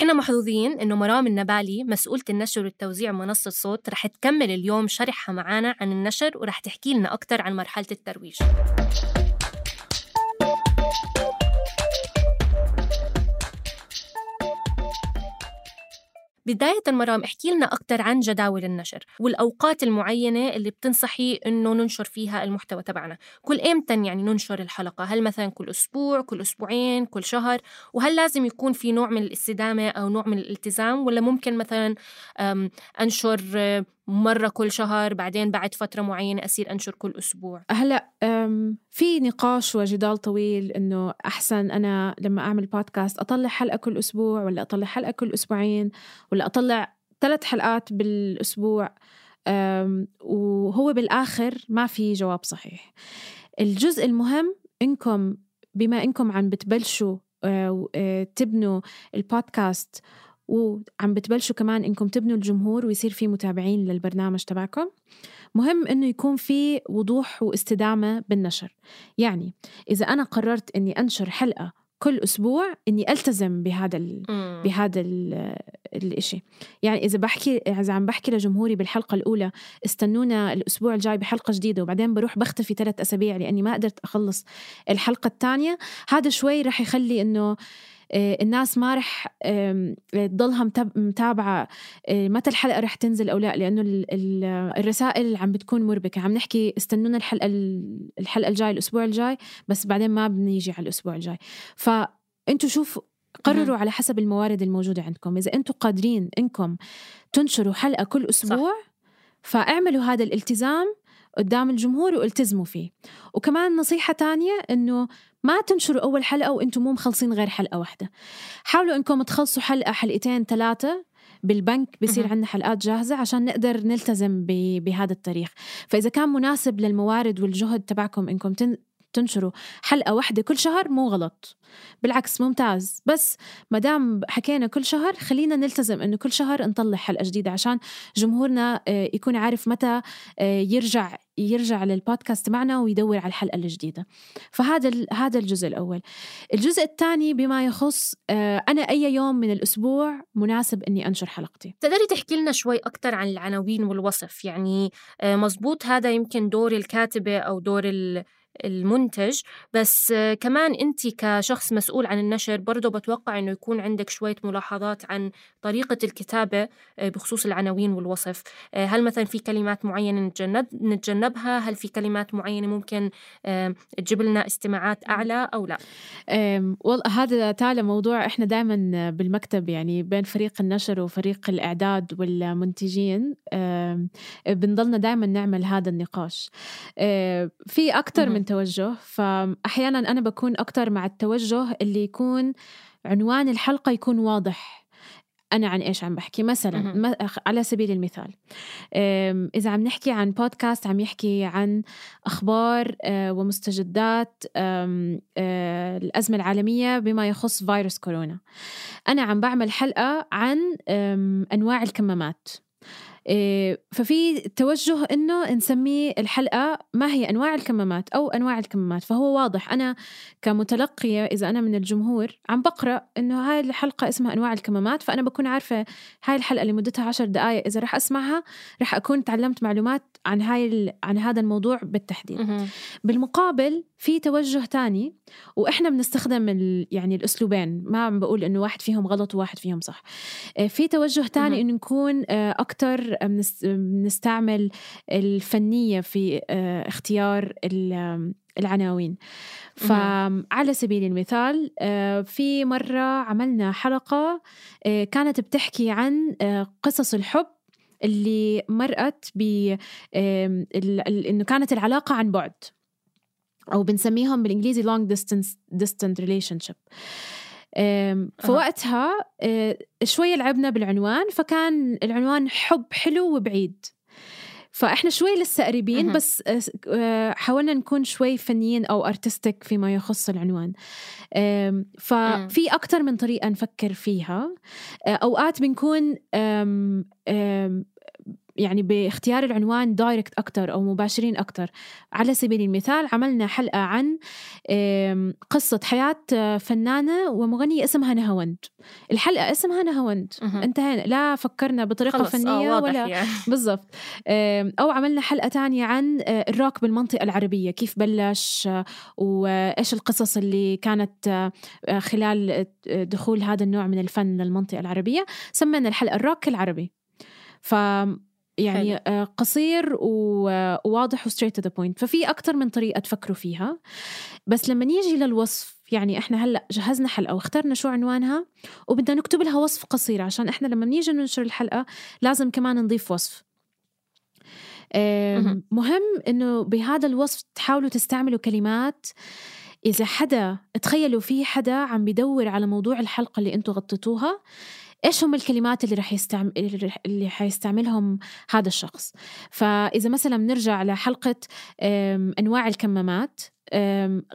إحنا محظوظين إنه مرام النبالي مسؤولة النشر والتوزيع منصة صوت رح تكمل اليوم شرحها معنا عن النشر ورح تحكي لنا أكثر عن مرحلة الترويج. بداية مرام احكي لنا أكثر عن جداول النشر والأوقات المعينة اللي بتنصحي إنه ننشر فيها المحتوى تبعنا. كل إمتى يعني ننشر الحلقة؟ هل مثلا كل أسبوع كل أسبوعين كل شهر؟ وهل لازم يكون في نوع من الاستدامة أو نوع من الالتزام؟ ولا ممكن مثلا أنشر مرة كل شهر بعدين بعد فترة معينة أصير أنشر كل أسبوع. هلا في نقاش وجدال طويل إنه أحسن أنا لما أعمل بودكاست أطلع حلقة كل أسبوع ولا أطلع حلقة كل أسبوعين ولا أطلع ثلاث حلقات بالأسبوع؟ وهو بالآخر ما في جواب صحيح. الجزء المهم إنكم بما إنكم عم بتبلشوا آه، تبنوا البودكاست وعم بتبلشوا كمان إنكم تبنوا الجمهور ويصير في متابعين للبرنامج تبعكم. مهم إنه يكون في وضوح واستدامة بالنشر. يعني إذا أنا قررت إني أنشر حلقة كل أسبوع إني ألتزم بهذا ال بهذا ال الشيء يعني إذا بحكي إذا عم بحكي لجمهوري بالحلقة الأولى استنونا الأسبوع الجاي بحلقة جديدة وبعدين بروح بختفي ثلاث أسابيع لأني ما قدرت أخلص الحلقة الثانية. هذا شوي رح يخلي إنه الناس ما رح تضلها متابعة آه، متى الحلقة رح تنزل أو لا لأنه الرسائل عم بتكون مربكة. عم نحكي استنونا الحلقة الحلقة الجاي الأسبوع الجاي بس بعدين ما بنيجي على الأسبوع الجاي. فأنتوا شوفوا قرروا على حسب الموارد الموجودة عندكم. إذا أنتم قادرين إنكم تنشروا حلقة كل أسبوع صح. فاعملوا هذا الالتزام قدام الجمهور والتزموا فيه. وكمان نصيحة تانية إنه ما تنشروا أول حلقة وأنتم مو مخلصين غير حلقة واحدة. حاولوا إنكم تخلصوا حلقة حلقتين ثلاثة بالبنك بصير عندنا حلقات جاهزة عشان نقدر نلتزم بهذا التاريخ. فإذا كان مناسب للموارد والجهد تبعكم إنكم تنشروا حلقة واحدة كل شهر مو غلط. بالعكس ممتاز. بس ما دام حكينا كل شهر خلينا نلتزم إنه كل شهر نطلع حلقة جديدة عشان جمهورنا آه، يكون عارف متى آه، يرجع يرجع للبودكاست معنا ويدور على الحلقة الجديدة. فهذا هذا الجزء الأول. الجزء الثاني بما يخص آه، أنا أي يوم من الأسبوع مناسب أني أنشر حلقتي. تقدري تحكي لنا شوي أكثر عن العناوين والوصف؟ يعني مزبوط هذا يمكن دور الكاتبة أو دور المنتج بس كمان انت كشخص مسؤول عن النشر برضه بتوقع إنه يكون عندك شوية ملاحظات عن طريقة الكتابة آه، بخصوص العناوين والوصف. آه، هل مثلا في كلمات معينة نتجنب نتجنبها؟ هل في كلمات معينة ممكن تجيب لنا استماعات أعلى أو لا؟ والله هذا تعالى موضوع إحنا دائما بالمكتب يعني بين فريق النشر وفريق الإعداد والمنتجين. بنضلنا دائما نعمل هذا النقاش. آه، في أكثر من توجه فأحيانا أنا بكون أكتر مع التوجه اللي يكون عنوان الحلقة يكون واضح أنا عن إيش عم بحكي. مثلا على سبيل المثال إذا عم نحكي عن بودكاست عم يحكي عن أخبار آه، ومستجدات آه، الأزمة العالمية بما يخص فيروس كورونا. أنا عم بعمل حلقة عن أنواع الكمامات. ففي توجه إنه نسميه الحلقة ما هي أنواع الكمامات أو أنواع الكمامات فهو واضح. أنا كمتلقية إذا أنا من الجمهور عم بقرأ إنه هاي الحلقة اسمها أنواع الكمامات فأنا بكون عارفة هاي الحلقة اللي مدتها عشر دقائق إذا رح أسمعها رح أكون تعلمت معلومات عن هاي عن هذا الموضوع بالتحديد. بالمقابل في توجه تاني وإحنا بنستخدم يعني الأسلوبين ما عم بقول إنه واحد فيهم غلط وواحد فيهم صح. إيه، في توجه تاني إنه نكون آه، بنستعمل الفنية في آه، اختيار العناوين. فعلى سبيل المثال آه، في مرة عملنا حلقة آه، كانت بتحكي عن قصص الحب اللي مرقت ب إنه كانت العلاقة عن بعد أو بنسميهم بالإنجليزي long distance distant relationship. فوقتها آه، شوي لعبنا بالعنوان فكان العنوان حب حلو وبعيد. فإحنا شوي لسه قريبين بس آه، حاولنا نكون شوي فنيين أو artistic فيما يخص العنوان. ففي أكثر من طريقة نفكر فيها. آه، أوقات بنكون يعني باختيار العنوان direct أكتر أو مباشرين أكتر. على سبيل المثال عملنا حلقة عن قصة حياة فنانة ومغنية اسمها نهاوند الحلقة اسمها نهاوند انتهينا. لا فكرنا بطريقة فنية آه ولا يعني. بالضبط. أو عملنا حلقة تانية عن آه، الروك بالمنطقة العربية. كيف بلش آه، وإيش القصص اللي كانت آه، خلال دخول هذا النوع من الفن للمنطقة العربية. سمينا الحلقة الروك العربي. ف يعني حلو. قصير وواضح و straight to the point ففي أكثر من طريقة تفكروا فيها. بس لما نيجي للوصف يعني إحنا هلأ جهزنا حلقة واخترنا شو عنوانها وبدنا نكتب لها وصف قصير عشان إحنا لما بنيجي ننشر الحلقة لازم كمان نضيف وصف. مهم. إنه بهذا الوصف تحاولوا تستعملوا كلمات إذا حدا تخيلوا في حدا عم بدور على موضوع الحلقة اللي أنتم غطيتوها. إيش هم الكلمات اللي رح يستعمل اللي حيستعملهم هذا الشخص؟ فإذا مثلا بنرجع لحلقة أنواع الكمامات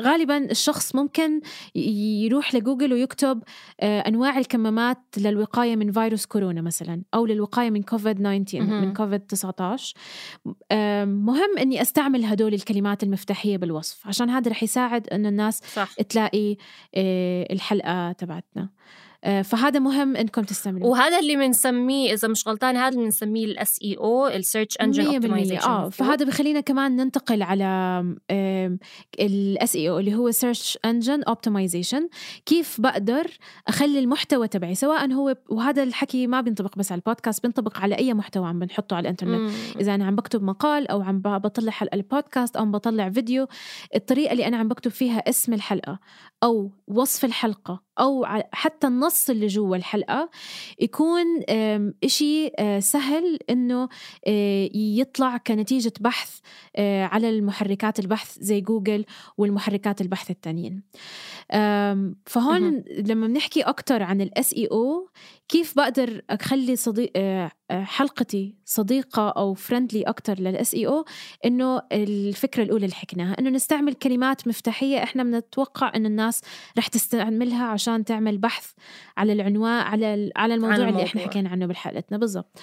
غالبا الشخص ممكن يروح لجوجل ويكتب آه، أنواع الكمامات للوقاية من فيروس كورونا مثلا أو للوقاية من كوفيد 19 من كوفيد 19 مهم إني أستعمل هدول الكلمات المفتاحية بالوصف عشان هذا رح يساعد انه الناس صح. تلاقي آه، الحلقة تبعتنا. فهذا مهم إنكم تستعملوه. وهذا اللي بنسميه إذا مش غلطان هذا اللي بنسميه ال SEO ال search engine optimization آه فهذا بخلينا كمان ننتقل على ال SEO اللي هو search engine optimization كيف بقدر أخلي المحتوى تبعي سواء هو وهذا الحكي ما بينطبق بس على البودكاست بينطبق على أي محتوى عم بنحطه على الإنترنت. مم. إذا أنا عم بكتب مقال أو عم بطلع حلقة البودكاست أو عم بطلع فيديو الطريقة اللي أنا عم بكتب فيها اسم الحلقة أو وصف الحلقة أو حتى النص اللي جوا الحلقة يكون إشي آه، سهل إنه آه، يطلع كنتيجة بحث آه، على المحركات البحث زي جوجل والمحركات البحث التانيين. فهون لما بنحكي أكثر عن ال SEO كيف بقدر أخلي صديق حلقتي صديقة أو friendly أكثر لل SEO إنه الفكرة الأولى اللي حكيناها إنه نستعمل كلمات مفتاحية إحنا بنتوقع انه الناس رح تستعملها عشان تعمل بحث على العنوان على على الموضوع, على اللي إحنا حكينا عنه بحلقتنا بالضبط.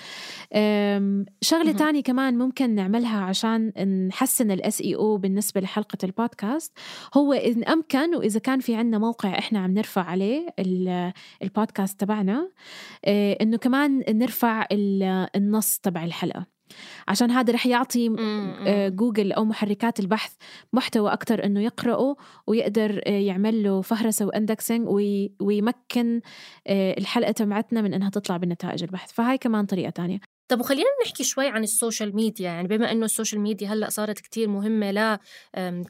شغلة تانية كمان ممكن نعملها عشان نحسن الاس اي أو بالنسبة لحلقة البودكاست هو ان أمكن وإذا كان في عندنا موقع إحنا عم نرفع عليه البودكاست تبعنا آه، إنه كمان نرفع النص تبع الحلقة. عشان هذا رح يعطي آه، جوجل أو محركات البحث محتوى أكثر إنه يقرأه ويقدر آه، يعمل له فهرسه و indexing ويمكن الحلقة تبعتنا من إنها تطلع بالنتائج البحث. فهاي كمان طريقة تانية. طب وخلينا نحكي شوي عن السوشيال ميديا يعني بما إنه السوشيال ميديا هلأ صارت كتير مهمة لا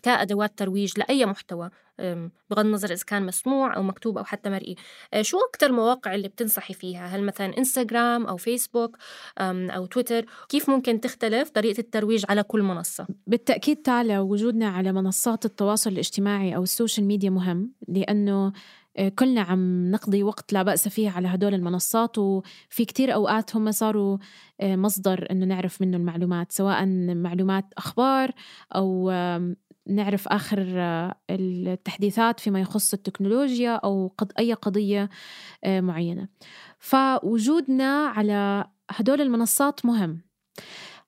كأدوات ترويج لأي محتوى بغض النظر إذا كان مسموع أو مكتوب أو حتى مرئي آه، شو أكثر المواقع اللي بتنصحي فيها؟ هل مثلا إنستغرام أو فيسبوك أو تويتر؟ كيف ممكن تختلف طريقة الترويج على كل منصة؟ بالتأكيد تعالى وجودنا على منصات التواصل الاجتماعي أو السوشيال ميديا مهم لأنه كلنا عم نقضي وقت لا بأس فيه على هدول المنصات وفي كتير أوقات هم صاروا آه، مصدر إنه نعرف منه المعلومات سواء معلومات أخبار أو نعرف آخر آه، التحديثات فيما يخص التكنولوجيا أو قد أي قضية معينة. فوجودنا على هدول المنصات مهم.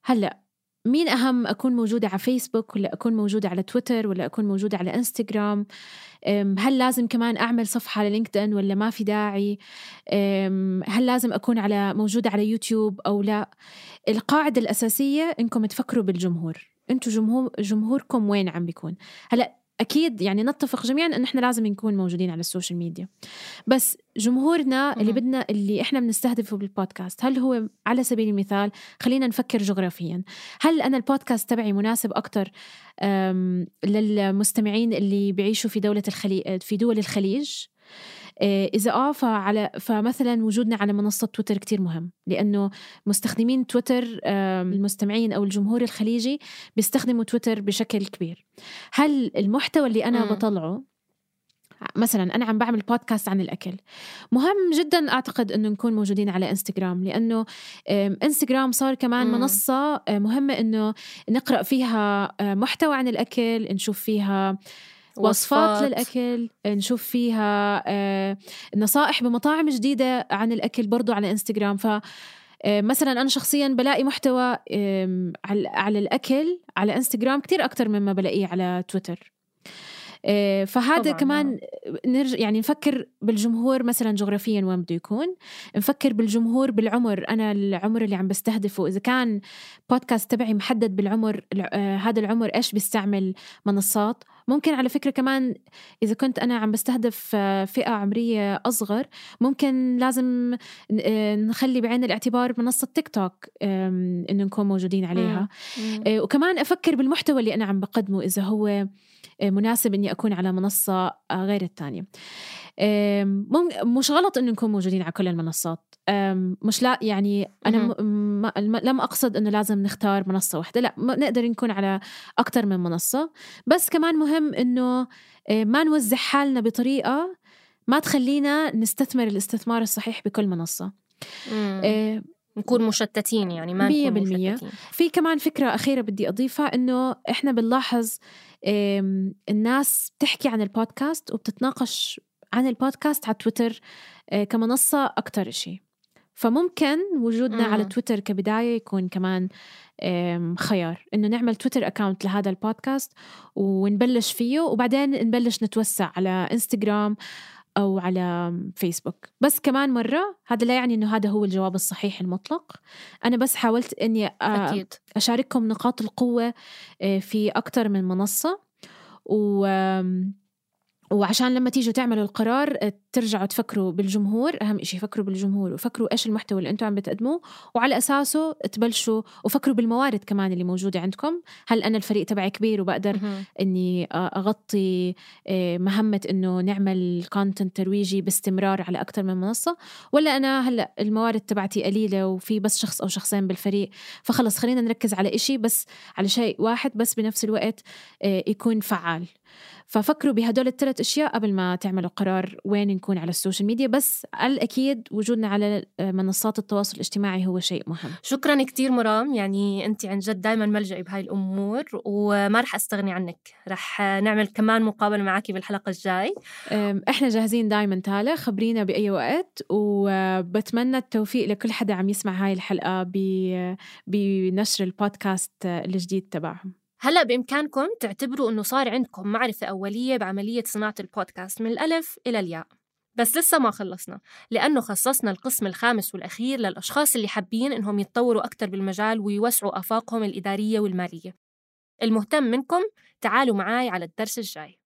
هلأ مين أهم؟ أكون موجودة على فيسبوك ولا أكون موجودة على تويتر ولا أكون موجودة على إنستغرام هل لازم كمان أعمل صفحة على لينكدإن ولا ما في داعي؟ هل لازم أكون على موجودة على يوتيوب أو لا؟ القاعدة الأساسية إنكم تفكروا بالجمهور. أنتم جمهور جمهوركم وين عم بيكون؟ هلأ أكيد يعني نتفق جميعا انه إحنا لازم نكون موجودين على السوشيال ميديا. بس جمهورنا اللي بدنا اللي إحنا بنستهدفه بالبودكاست هل هو على سبيل المثال خلينا نفكر جغرافيا هل أنا البودكاست تبعي مناسب أكثر للمستمعين اللي بيعيشوا في دولة الخليج في دول الخليج؟ آه، إذا آه فعلى فمثلا وجودنا على منصة تويتر كتير مهم لأنه مستخدمين تويتر المستمعين أو الجمهور الخليجي بيستخدموا تويتر بشكل كبير. هل المحتوى اللي أنا بطلعه مثلا أنا عم بعمل بودكاست عن الأكل مهم جدا أعتقد إنه نكون موجودين على انستغرام لأنه انستغرام صار كمان منصة آه، مهمة إنه نقرأ فيها آه، محتوى عن الأكل نشوف فيها وصفات للأكل نشوف فيها آه، نصائح بمطاعم جديدة عن الأكل برضو على إنستغرام. ف آه، مثلا أنا شخصيا بلاقي محتوى على الأكل على إنستغرام كتير أكتر مما بلاقيه على تويتر. فهذا طبعاً، كمان نرجع يعني نفكر بالجمهور مثلا جغرافيا وين بده يكون. نفكر بالجمهور بالعمر. أنا العمر اللي عم بستهدفه. إذا كان بودكاست تبعي محدد بالعمر الع- آه، هذا العمر إيش بيستعمل منصات. ممكن على فكرة كمان إذا كنت أنا عم بستهدف آه، فئة عمرية أصغر ممكن لازم آه، نخلي بعين الاعتبار منصة تيك توك إنه نكون موجودين عليها. مم. آه، وكمان أفكر بالمحتوى اللي أنا عم بقدمه. إذا هو آه، مناسب إني أكون على منصة آه، غير مم- مش غلط إنه نكون موجودين على كل المنصات مش لا يعني أنا مهم. م- لم أقصد إنه لازم نختار منصة واحدة لا نقدر نكون على أكثر من منصة بس كمان مهم إنه آه، ما نوزع حالنا بطريقة ما تخلينا نستثمر الاستثمار الصحيح بكل منصة مم. آه، نكون مشتتين يعني ما مية نكون بالمية. مشتتين في كمان فكرة أخيرة بدي أضيفها إنه إحنا بنلاحظ الناس بتحكي عن البودكاست وبتتناقش عن البودكاست على تويتر آه، كمنصة أكتر إشي فممكن وجودنا مم. على تويتر كبداية يكون كمان خيار إنه نعمل تويتر أكاونت لهذا البودكاست ونبلش فيه وبعدين نبلش نتوسع على إنستغرام أو على فيسبوك. بس كمان مرة هذا لا يعني إنه هذا هو الجواب الصحيح المطلق. أنا بس حاولت إني آه، أكيد. أشارككم نقاط القوة آه، في أكتر من منصة. و وعشان لما تيجوا تعملوا القرار آه، ترجعوا تفكروا بالجمهور أهم إشي فكروا بالجمهور وفكروا إيش المحتوى اللي أنتم عم بتقدموه وعلى أساسه تبلشوا وفكروا بالموارد كمان اللي موجودة عندكم هل أنا الفريق تبعي كبير وبقدر. إني أغطي آه، مهمة إنه نعمل content ترويجي باستمرار على أكثر من منصة ولا أنا هلأ الموارد تبعتي قليلة وفي بس شخص أو شخصين بالفريق فخلص خلينا نركز على إشي بس على شيء واحد بس بنفس الوقت آه، يكون فعال ففكروا بهدول الثلاث أشياء قبل ما تعملوا قرار وين نكون على السوشيال ميديا بس على الاكيد وجودنا على منصات التواصل الاجتماعي هو شيء مهم. شكرا كتير مرام يعني أنت عن جد دائما ملجئي بهاي الأمور وما رح أستغني عنك. رح نعمل كمان مقابلة معك بالحلقة الجاي. أم، إحنا جاهزين دايما تالا. خبرينا بأي وقت وبتمنى التوفيق لكل حدا عم يسمع هاي الحلقة ب- بنشر البودكاست الجديد تبعهم. هلأ بإمكانكم تعتبروا إنه صار عندكم معرفة أولية بعملية صناعة البودكاست من الألف إلى الياء. بس لسه ما خلصنا لأنه خصصنا القسم الخامس والأخير للأشخاص اللي حابين إنهم يتطوروا أكثر بالمجال ويوسعوا آفاقهم الإدارية والمالية. المهتم منكم تعالوا معاي على الدرس الجاي.